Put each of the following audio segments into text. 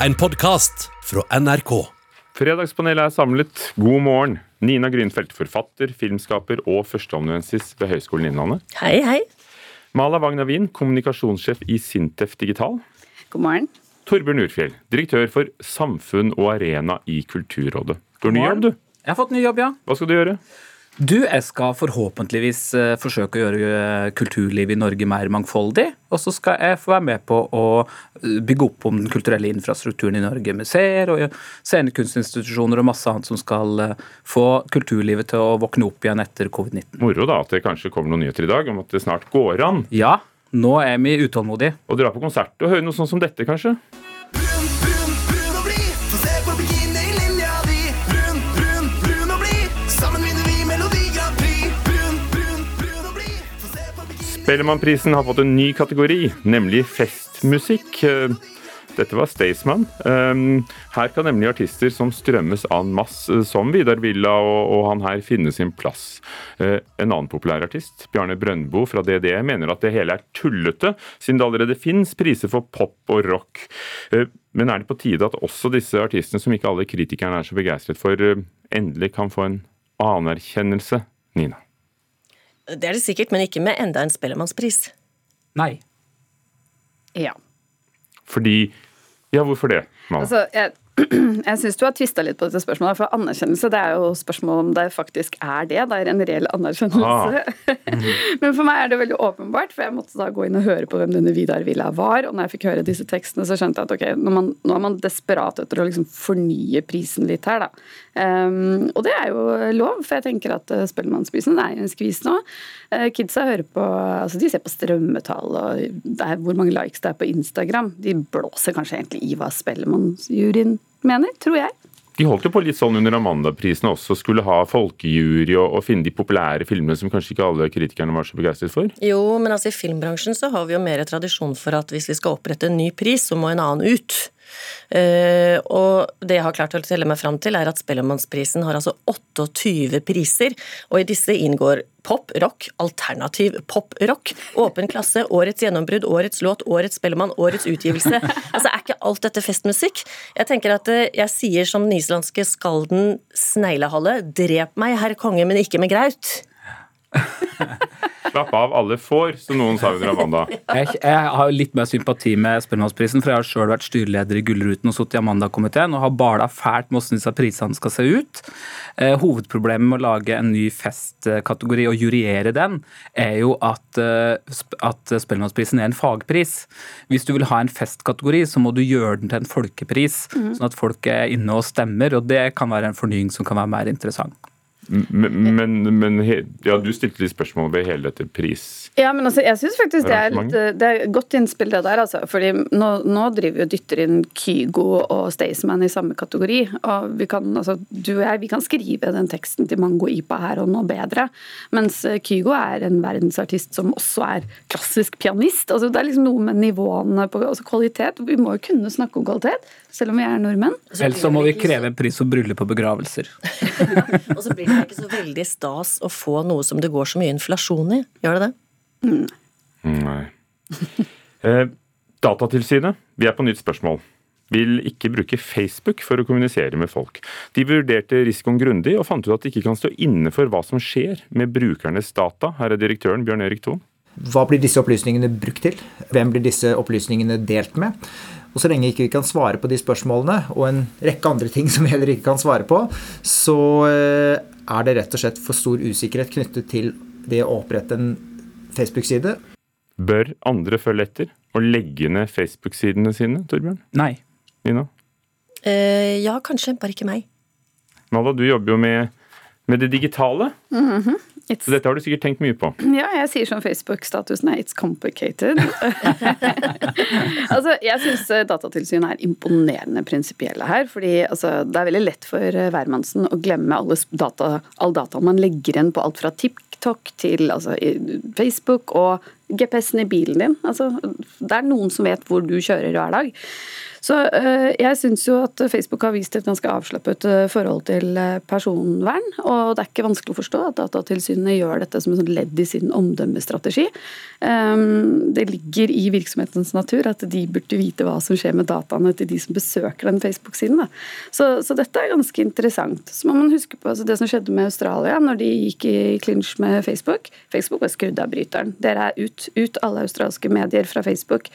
en podkast fra NRK. Fredagspanelet er samlet. God morgen. Nina Grünfeldt, forfatter, filmskaper og førsteamanuensis ved Høgskolen Innlandet. Hei, hei. Mala Wagner-Wien, kommunikasjonssjef i Sintef Digital. God morgen. Torbjørn Urfjell, direktør for Samfunn og arena i Kulturrådet. Du har ny jobb, du. Jeg har fått ny jobb, ja. Hva skal du gjøre? Du, jeg skal forhåpentligvis eh, forsøke å gjøre eh, kulturlivet i Norge mer mangfoldig. Og så skal jeg få være med på å eh, bygge opp om den kulturelle infrastrukturen i Norge. Museer og scenekunstinstitusjoner og masse annet som skal få kulturlivet til å våkne opp igjen etter covid-19. Moro da at det kanskje kommer noen nyheter i dag om at det snart går an Ja, nå er vi utålmodige. å dra på konsert og høre noe sånn som dette, kanskje. Spellemannprisen har fått en ny kategori, nemlig festmusikk. Dette var Staysman. Um, Her kan nemlig artister som strømmes en masse, som Vidar Villa og han her, finne sin plass. Eh, En annen populær artist, Bjarne Brøndbo fra DDE, mener at det hele er tullete, siden det allerede fins priser for pop og rock. Eh, Men er det på tide at også disse artistene, som ikke alle kritikerne er så begeistret for, eh, endelig kan få en anerkjennelse? Nina. Det er det sikkert, men ikke med enda en Spellemannspris. Nei. Ja. Fordi Ja, hvorfor det? Mala? Altså, jeg, jeg syns du har tvista litt på dette spørsmålet. For anerkjennelse det er jo spørsmål om det faktisk er det. Det er en reell anerkjennelse. Men for meg er det veldig åpenbart, for jeg måtte da gå inn og høre på hvem denne Vidar Villa var. Og når jeg fikk høre disse tekstene, så skjønte jeg at ok, nå er man, nå er man desperat etter å liksom fornye prisen litt her, da. Um, og det er jo lov, for jeg tenker at uh, Spellemannsprisen er en skvis nå. Uh, kidsa hører på altså De ser på strømmetall og det er hvor mange likes det er på Instagram. De blåser kanskje egentlig i hva Spellemannsjuryen mener, tror jeg. De holdt jo på litt sånn under Amanda-prisene også, skulle ha folkejury og, og finne de populære filmene som kanskje ikke alle kritikerne var så begeistret for. Jo, men altså i filmbransjen så har vi jo mer tradisjon for at hvis vi skal opprette en ny pris, så må en annen ut. Eh, og det jeg har klart å telle meg fram til, er at Spellemannsprisen har altså 28 priser, og i disse inngår pop, rock, alternativ pop, rock, åpen klasse, årets gjennombrudd, årets låt, årets Spellemann, årets utgivelse. Altså, er ikke alt dette festmusikk? Jeg tenker at eh, jeg sier som den islandske skalden Sneglehalle, drep meg, herr konge, men ikke med graut. Slapp av, alle får, som noen sa under Amanda. Jeg, jeg har litt mer sympati med Spellemannsprisen, for jeg har sjøl vært styreleder i Gullruten og sittet i Amanda-komiteen og har bala fælt med hvordan disse prisene skal se ut. Eh, hovedproblemet med å lage en ny festkategori og juryere den, er jo at, eh, at Spellemannsprisen er en fagpris. Hvis du vil ha en festkategori, så må du gjøre den til en folkepris, sånn at folk er inne og stemmer, og det kan være en fornying som kan være mer interessant. Men, men, men he- ja, du stilte litt spørsmål ved hele dette pris... Ja, men altså, jeg syns faktisk det er, litt, det er godt innspill det der, altså. Fordi nå, nå driver vi og dytter inn Kygo og Staysman i samme kategori. Og vi kan, altså, du og jeg, vi kan skrive den teksten til Mango Ipa her og nå bedre. Mens eh, Kygo er en verdensartist som også er klassisk pianist. Altså, det er liksom noe med nivåene på altså, kvalitet. Vi må jo kunne snakke om kvalitet, selv om vi er nordmenn. Ellers så må vi kreve en pris for bryllup og begravelser. Og så blir det ikke så veldig stas å få noe som det går så mye inflasjon i. Gjør det det? Nei. Eh, Datatilsynet, vi er på nytt spørsmål. Vil ikke bruke Facebook for å kommunisere med folk. De vurderte risikoen grundig og fant ut at de ikke kan stå inne for hva som skjer med brukernes data. Her er direktøren Bjørn Erik Thon. Hva blir disse opplysningene brukt til? Hvem blir disse opplysningene delt med? Og Så lenge ikke vi kan svare på de spørsmålene, og en rekke andre ting som vi heller ikke kan svare på, så eh, er det rett og slett for stor usikkerhet knyttet til det å opprette en Facebook-side. Bør andre følge etter og legge ned Facebook-sidene sine, Torbjørn? Nei. Nina? Eh, ja, kanskje, bare ikke meg. Malla, du jobber jo med, med det digitale, It's, så dette har du sikkert tenkt mye på. Ja, jeg sier som Facebook-statusen er 'it's complicated'. altså, jeg syns Datatilsynet er imponerende prinsipielle her. fordi altså, det er veldig lett for eh, hvermannsen å glemme data, all dataen man legger igjen på alt fra TikTok til altså, Facebook og GPS-en i bilen din. Altså, det er noen som vet hvor du kjører hver dag. Så eh, jeg syns jo at Facebook har vist et ganske avslappet eh, forhold til eh, personvern. Og det er ikke vanskelig å forstå at Datatilsynet gjør dette som et ledd i sin omdømmestrategi. Um, Det ligger i virksomhetens natur at de burde vite hva som skjer med dataene til de som besøker den Facebook-siden. Så, så dette er ganske interessant. Så må man huske på altså det som skjedde med Australia når de gikk i clinch med Facebook. Facebook var skrudd av bryteren. Dere er ut, ut alle australske medier fra Facebook.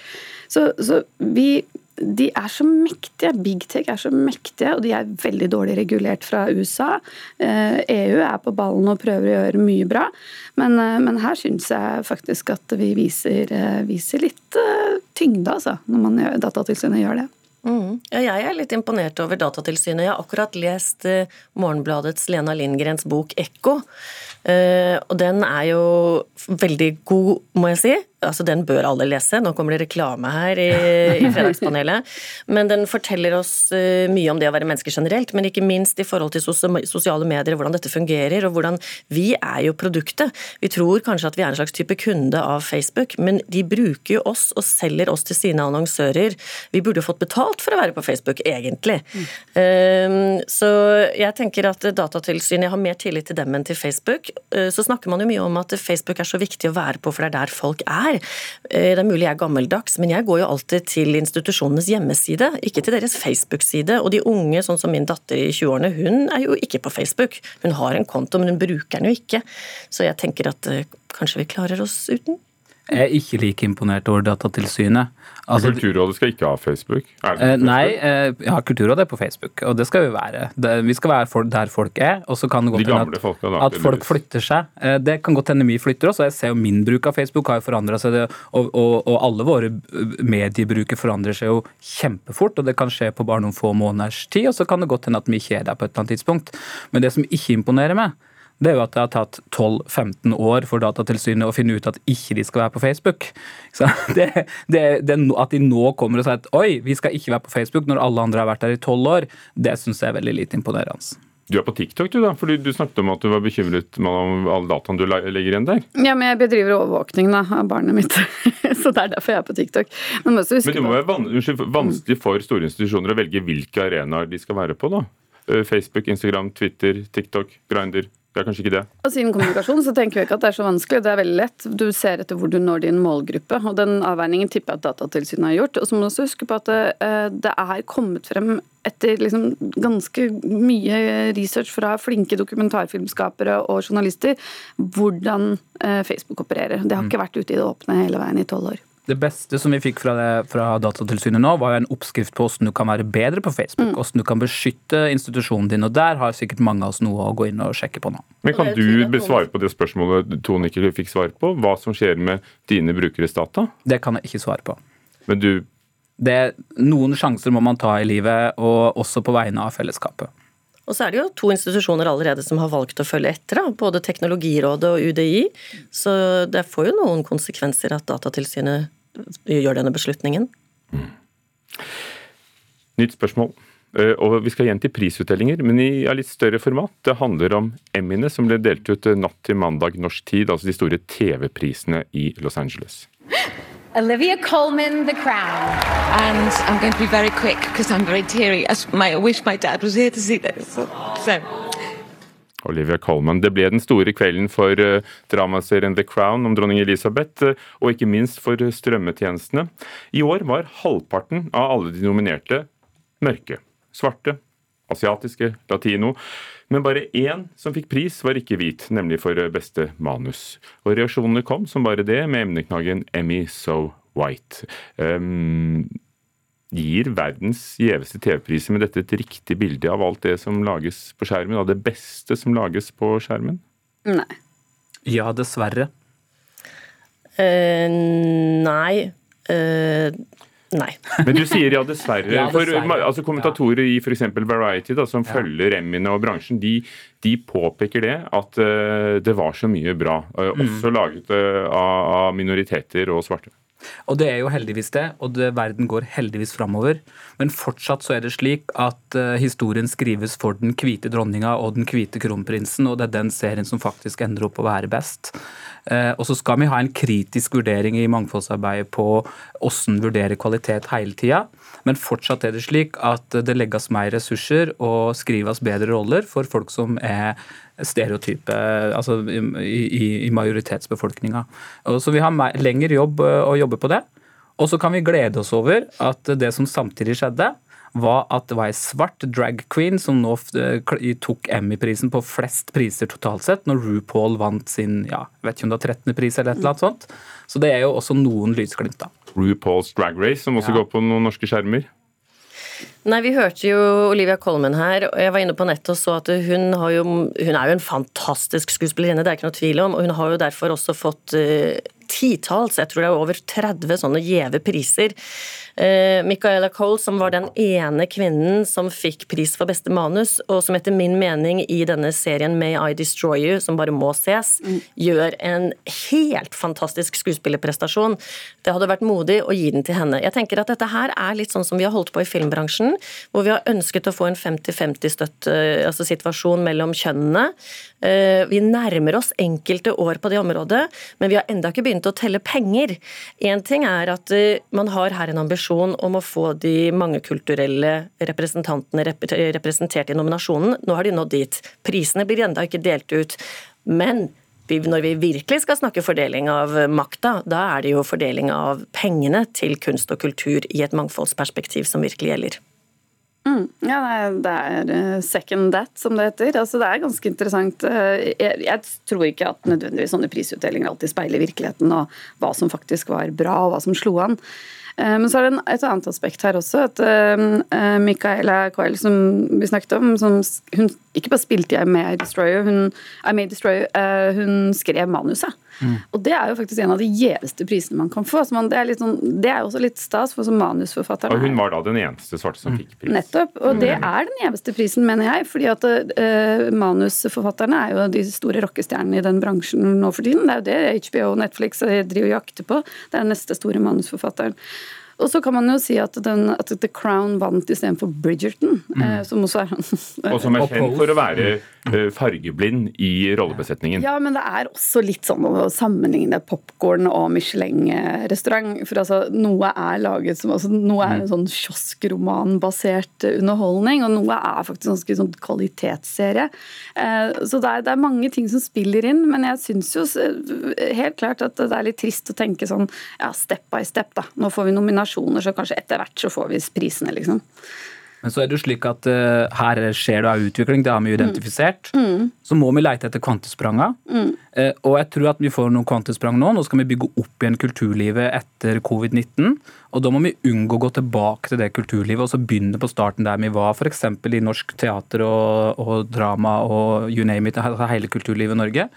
Så, så vi de er så mektige. Big tech er så mektige, og de er veldig dårlig regulert fra USA. Eh, EU er på ballen og prøver å gjøre mye bra, men, eh, men her syns jeg faktisk at vi viser, eh, viser litt tyngde, altså, når gjør, Datatilsynet gjør det. Mm. Ja, jeg er litt imponert over Datatilsynet. Jeg har akkurat lest Morgenbladets Lena Lindgrens bok 'Ekko'. Og den er jo veldig god, må jeg si. Altså, Den bør alle lese. Nå kommer det reklame her i, i Fredagspanelet. Men den forteller oss eh, mye om det å være menneske generelt, men ikke minst i forhold til sosiale medier, hvordan dette fungerer, og hvordan vi er jo produktet. Vi tror kanskje at vi er en slags type kunde av Facebook, men de bruker jo oss og selger oss til sine annonsører. Vi burde jo fått betalt for å være på Facebook, egentlig. Mm. så jeg tenker at Datatilsynet Jeg har mer tillit til dem enn til Facebook. Uh, Så snakker man jo mye om at Facebook er så viktig å være på, for det er der folk er. Uh, Det er mulig jeg er gammeldags, men jeg går jo alltid til institusjonenes hjemmeside, ikke til deres Facebook-side. Og de unge, sånn som min datter i 20-årene, hun er jo ikke på Facebook. Hun har en konto, men hun bruker den jo ikke. Så jeg tenker at uh, kanskje vi klarer oss uten. Jeg er ikke like imponert over Datatilsynet. Altså, Kulturrådet skal ikke ha Facebook? Eh, Facebook? nei, eh, ja, Kulturrådet er på Facebook, og det skal vi være. Vi skal være der folk er, og så kan det godt De hende at, da, at folk flytter seg. Eh, det kan godt hende vi flytter oss, og jeg ser jo min bruk av Facebook har jo forandra seg, det, og, og, og alle våre mediebruker forandrer seg jo kjempefort, og det kan skje på bare noen få måneders tid, og så kan det godt hende at vi ikke er der på et eller annet tidspunkt. Men det som ikke imponerer meg, det er jo at det har tatt 12-15 år for Datatilsynet å finne ut at ikke de skal være på Facebook. Så det, det, det At de nå kommer og sier at oi, vi skal ikke være på Facebook når alle andre har vært der i 12 år, det syns jeg er veldig lite imponerende. Du er på TikTok, du da? Fordi du snakket om at du var bekymret om alle dataene du legger igjen der. Ja, men jeg bedriver overvåkning da, av barnet mitt, så det er derfor jeg er på TikTok. Men, Men det må være van unnskyld, vanskelig for store institusjoner å velge hvilke arenaer de skal være på, da. Eh, Facebook, Instagram, Twitter, TikTok, Grindr. Det er kanskje ikke det. Og siden kommunikasjon så tenker vi ikke at det er så vanskelig. Det er veldig lett. Du ser etter hvor du når din målgruppe, og den avveiningen tipper jeg at Datatilsynet har gjort. Og så må du også huske på at det, det er kommet frem etter liksom ganske mye research fra flinke dokumentarfilmskapere og journalister hvordan eh, Facebook opererer. Det har ikke vært ute i det åpne hele veien i tolv år. Det beste som vi fikk fra, det, fra Datatilsynet nå, var jo en oppskrift på hvordan du kan være bedre på Facebook. Hvordan du kan beskytte institusjonen din. Og der har sikkert mange av oss noe å gå inn og sjekke på nå. Men kan du besvare på det spørsmålet Tone ikke fikk svar på? Hva som skjer med dine brukeres data? Det kan jeg ikke svare på. Men du Det, noen sjanser må man ta i livet, og også på vegne av fellesskapet. Og så er det jo to institusjoner allerede som har valgt å følge etter, da. både Teknologirådet og UDI. Så det får jo noen konsekvenser at Datatilsynet gjør denne beslutningen. Nytt spørsmål. Eh, Og Vi skal igjen til prisutdelinger, men i litt større format. Det handler om Emmyene som ble delt ut eh, natt til mandag norsk tid, altså de store TV-prisene i Los Angeles. Olivia Colman, The Crown. And I'm going to be very quick because I'm very teary. I, wish my dad was here to see this. So, so Olivia Colman. Det ble den store kvelden for eh, dramaserien The Crown om dronning Elisabeth, eh, og ikke minst for eh, strømmetjenestene. I år var halvparten av alle de nominerte mørke. Svarte, asiatiske, latino. Men bare én som fikk pris, var ikke hvit, nemlig for eh, beste manus. Og reaksjonene kom som bare det, med emneknaggen 'Emmy So White'. Um, Gir verdens gjeveste TV-priser med dette et riktig bilde av alt det som lages på skjermen, av det beste som lages på skjermen? Nei. Ja, dessverre. Uh, nei. Eh, nei. Men du sier ja, dessverre. Ja, dessverre. For altså, kommentatorer i f.eks. Variety, da, som følger Emmyene og bransjen, de, de påpeker det at uh, det var så mye bra. Uh, Mm. også laget av, av minoriteter og svarte. Og det er jo heldigvis det, og det, verden går heldigvis framover. Men fortsatt så er det slik at uh, historien skrives for den hvite dronninga og den hvite kronprinsen, og det er den serien som faktisk ender opp å være best. Uh, og så skal vi ha en kritisk vurdering i mangfoldsarbeidet på hvordan vurdere kvalitet hele tida. Men fortsatt er det slik at det legges mer ressurser og skrives bedre roller for folk som er stereotype altså i, i, majoritetsbefolkninga. Så vi har mer, lengre jobb å jobbe på det. Og så kan vi glede oss over at det som samtidig skjedde, var at det var ei svart drag queen som nå tok Emmy-prisen på flest priser totalt sett, når RuPaul vant sin ja, vet ikke om det var 13. pris eller et eller annet sånt. Så det er jo også noen lysglimt, da. RuPaul's Drag Race, som også Ja. går på noen norske skjermer. Nei, vi hørte jo Olivia Colman her, og jeg var inne på nettet og så at hun, har jo, hun er jo en fantastisk skuespillerinne, det er ikke noe tvil om, og hun har jo derfor også fått uh, titalls, jeg tror det er over 30 sånne gjeve priser. Uh, Micaela Cole, som var den ene kvinnen som fikk pris for beste manus, og som etter min mening i denne serien May I Destroy You, som bare må ses, gjør en helt fantastisk skuespillerprestasjon. Det hadde vært modig å gi den til henne. Jeg tenker at dette her er litt sånn som vi har holdt på i filmbransjen, hvor vi har ønsket å få en 50-50-situasjon altså situasjon mellom kjønnene. Eh, Vi nærmer oss enkelte år på det området, men vi har enda ikke begynt å telle penger. Én ting er at eh, man har her en ambisjon om å få de mangekulturelle representantene representert i nominasjonen. Nå har de nådd dit. Prisene blir enda ikke delt ut. Men når vi virkelig skal snakke fordeling av makta, da er det jo fordeling av pengene til kunst og kultur i et mangfoldsperspektiv som virkelig gjelder. Ja, nei, det er eh, second that, som det heter. Altså, det er ganske interessant. Eh, Jeg, jeg tror ikke at nødvendigvis sånne prisutdelinger alltid speiler virkeligheten og hva som faktisk var bra, og hva som slo an. Eh, Men så er det et annet aspekt her også. at Micaela Coel, som vi snakket om, som, hun ikke bare spilte jeg med Destroyer, hun, I May Destroy eh, hun skrev manuset. Og det er jo faktisk en av de gjeveste prisene man kan få. Så man, det, er litt sånn, det er jo også litt stas, for som manusforfatter Og hun var da den eneste svarte som fikk pris. Nettopp. Og det er den gjeveste prisen, mener jeg. fordi at uh, manusforfatterne er jo de store rockestjernene i den bransjen nå for tiden. Det er jo det HBO og Netflix eh, driver og jakter på. Det er den neste store manusforfatteren. Og så kan man jo si at, den, at The Crown vant istedenfor Bridgerton, eh, som også er Og som er kjent for å være eh, fargeblind i rollebesetningen. Ja, men det er også litt sånn å sammenligne popkorn og Michelin-restaurant. For altså, noe er laget som altså, Noe er en sånn kioskromanbasert underholdning, og noe er faktisk en ganske sånn kvalitetsserie. Eh, Så det er, det er mange ting som spiller inn, men jeg syns jo helt klart at det er litt trist å tenke sånn ja, step by step, da. Nå får vi nominasjoner, så kanskje etter hvert så får vi prisene, liksom. Men så er det jo slik at uh, her skjer det av utvikling, det har vi jo identifisert. Så må vi lete etter kvantespranga. Uh, og jeg tror at vi får noen kvantesprang nå. Nå skal vi bygge opp igjen kulturlivet etter covid-19. Og da må vi unngå å gå tilbake til det kulturlivet og så begynne på starten der vi var, f.eks. i norsk teater og, og drama og you name it, altså hele kulturlivet i Norge.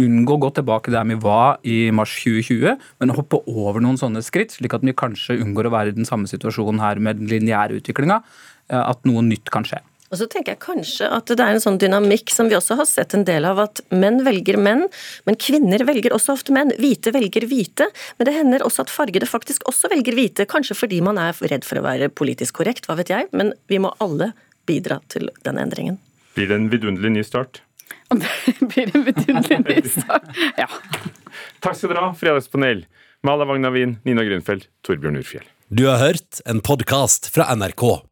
Unngå å gå tilbake der vi var i mars 2020, men hoppe over noen sånne skritt, slik at vi kanskje unngår å være i den samme situasjonen her med den lineære utviklinga at noe nytt kan skje. Og så tenker jeg kanskje at det er en sånn dynamikk som vi også har sett en del av, at menn velger menn, men kvinner velger også ofte menn. Hvite velger hvite, men det hender også at fargede faktisk også velger hvite. Kanskje fordi man er redd for å være politisk korrekt, hva vet jeg, men vi må alle bidra til den endringen. Blir det en vidunderlig ny start? Og det blir en vidunderlig ny start. Ja. Takk skal dere ha, Fredagspanel. Mala Vagnavin, Nina Grunfeld, Torbjørn Urfjell. Du har hørt en podkast fra NRK.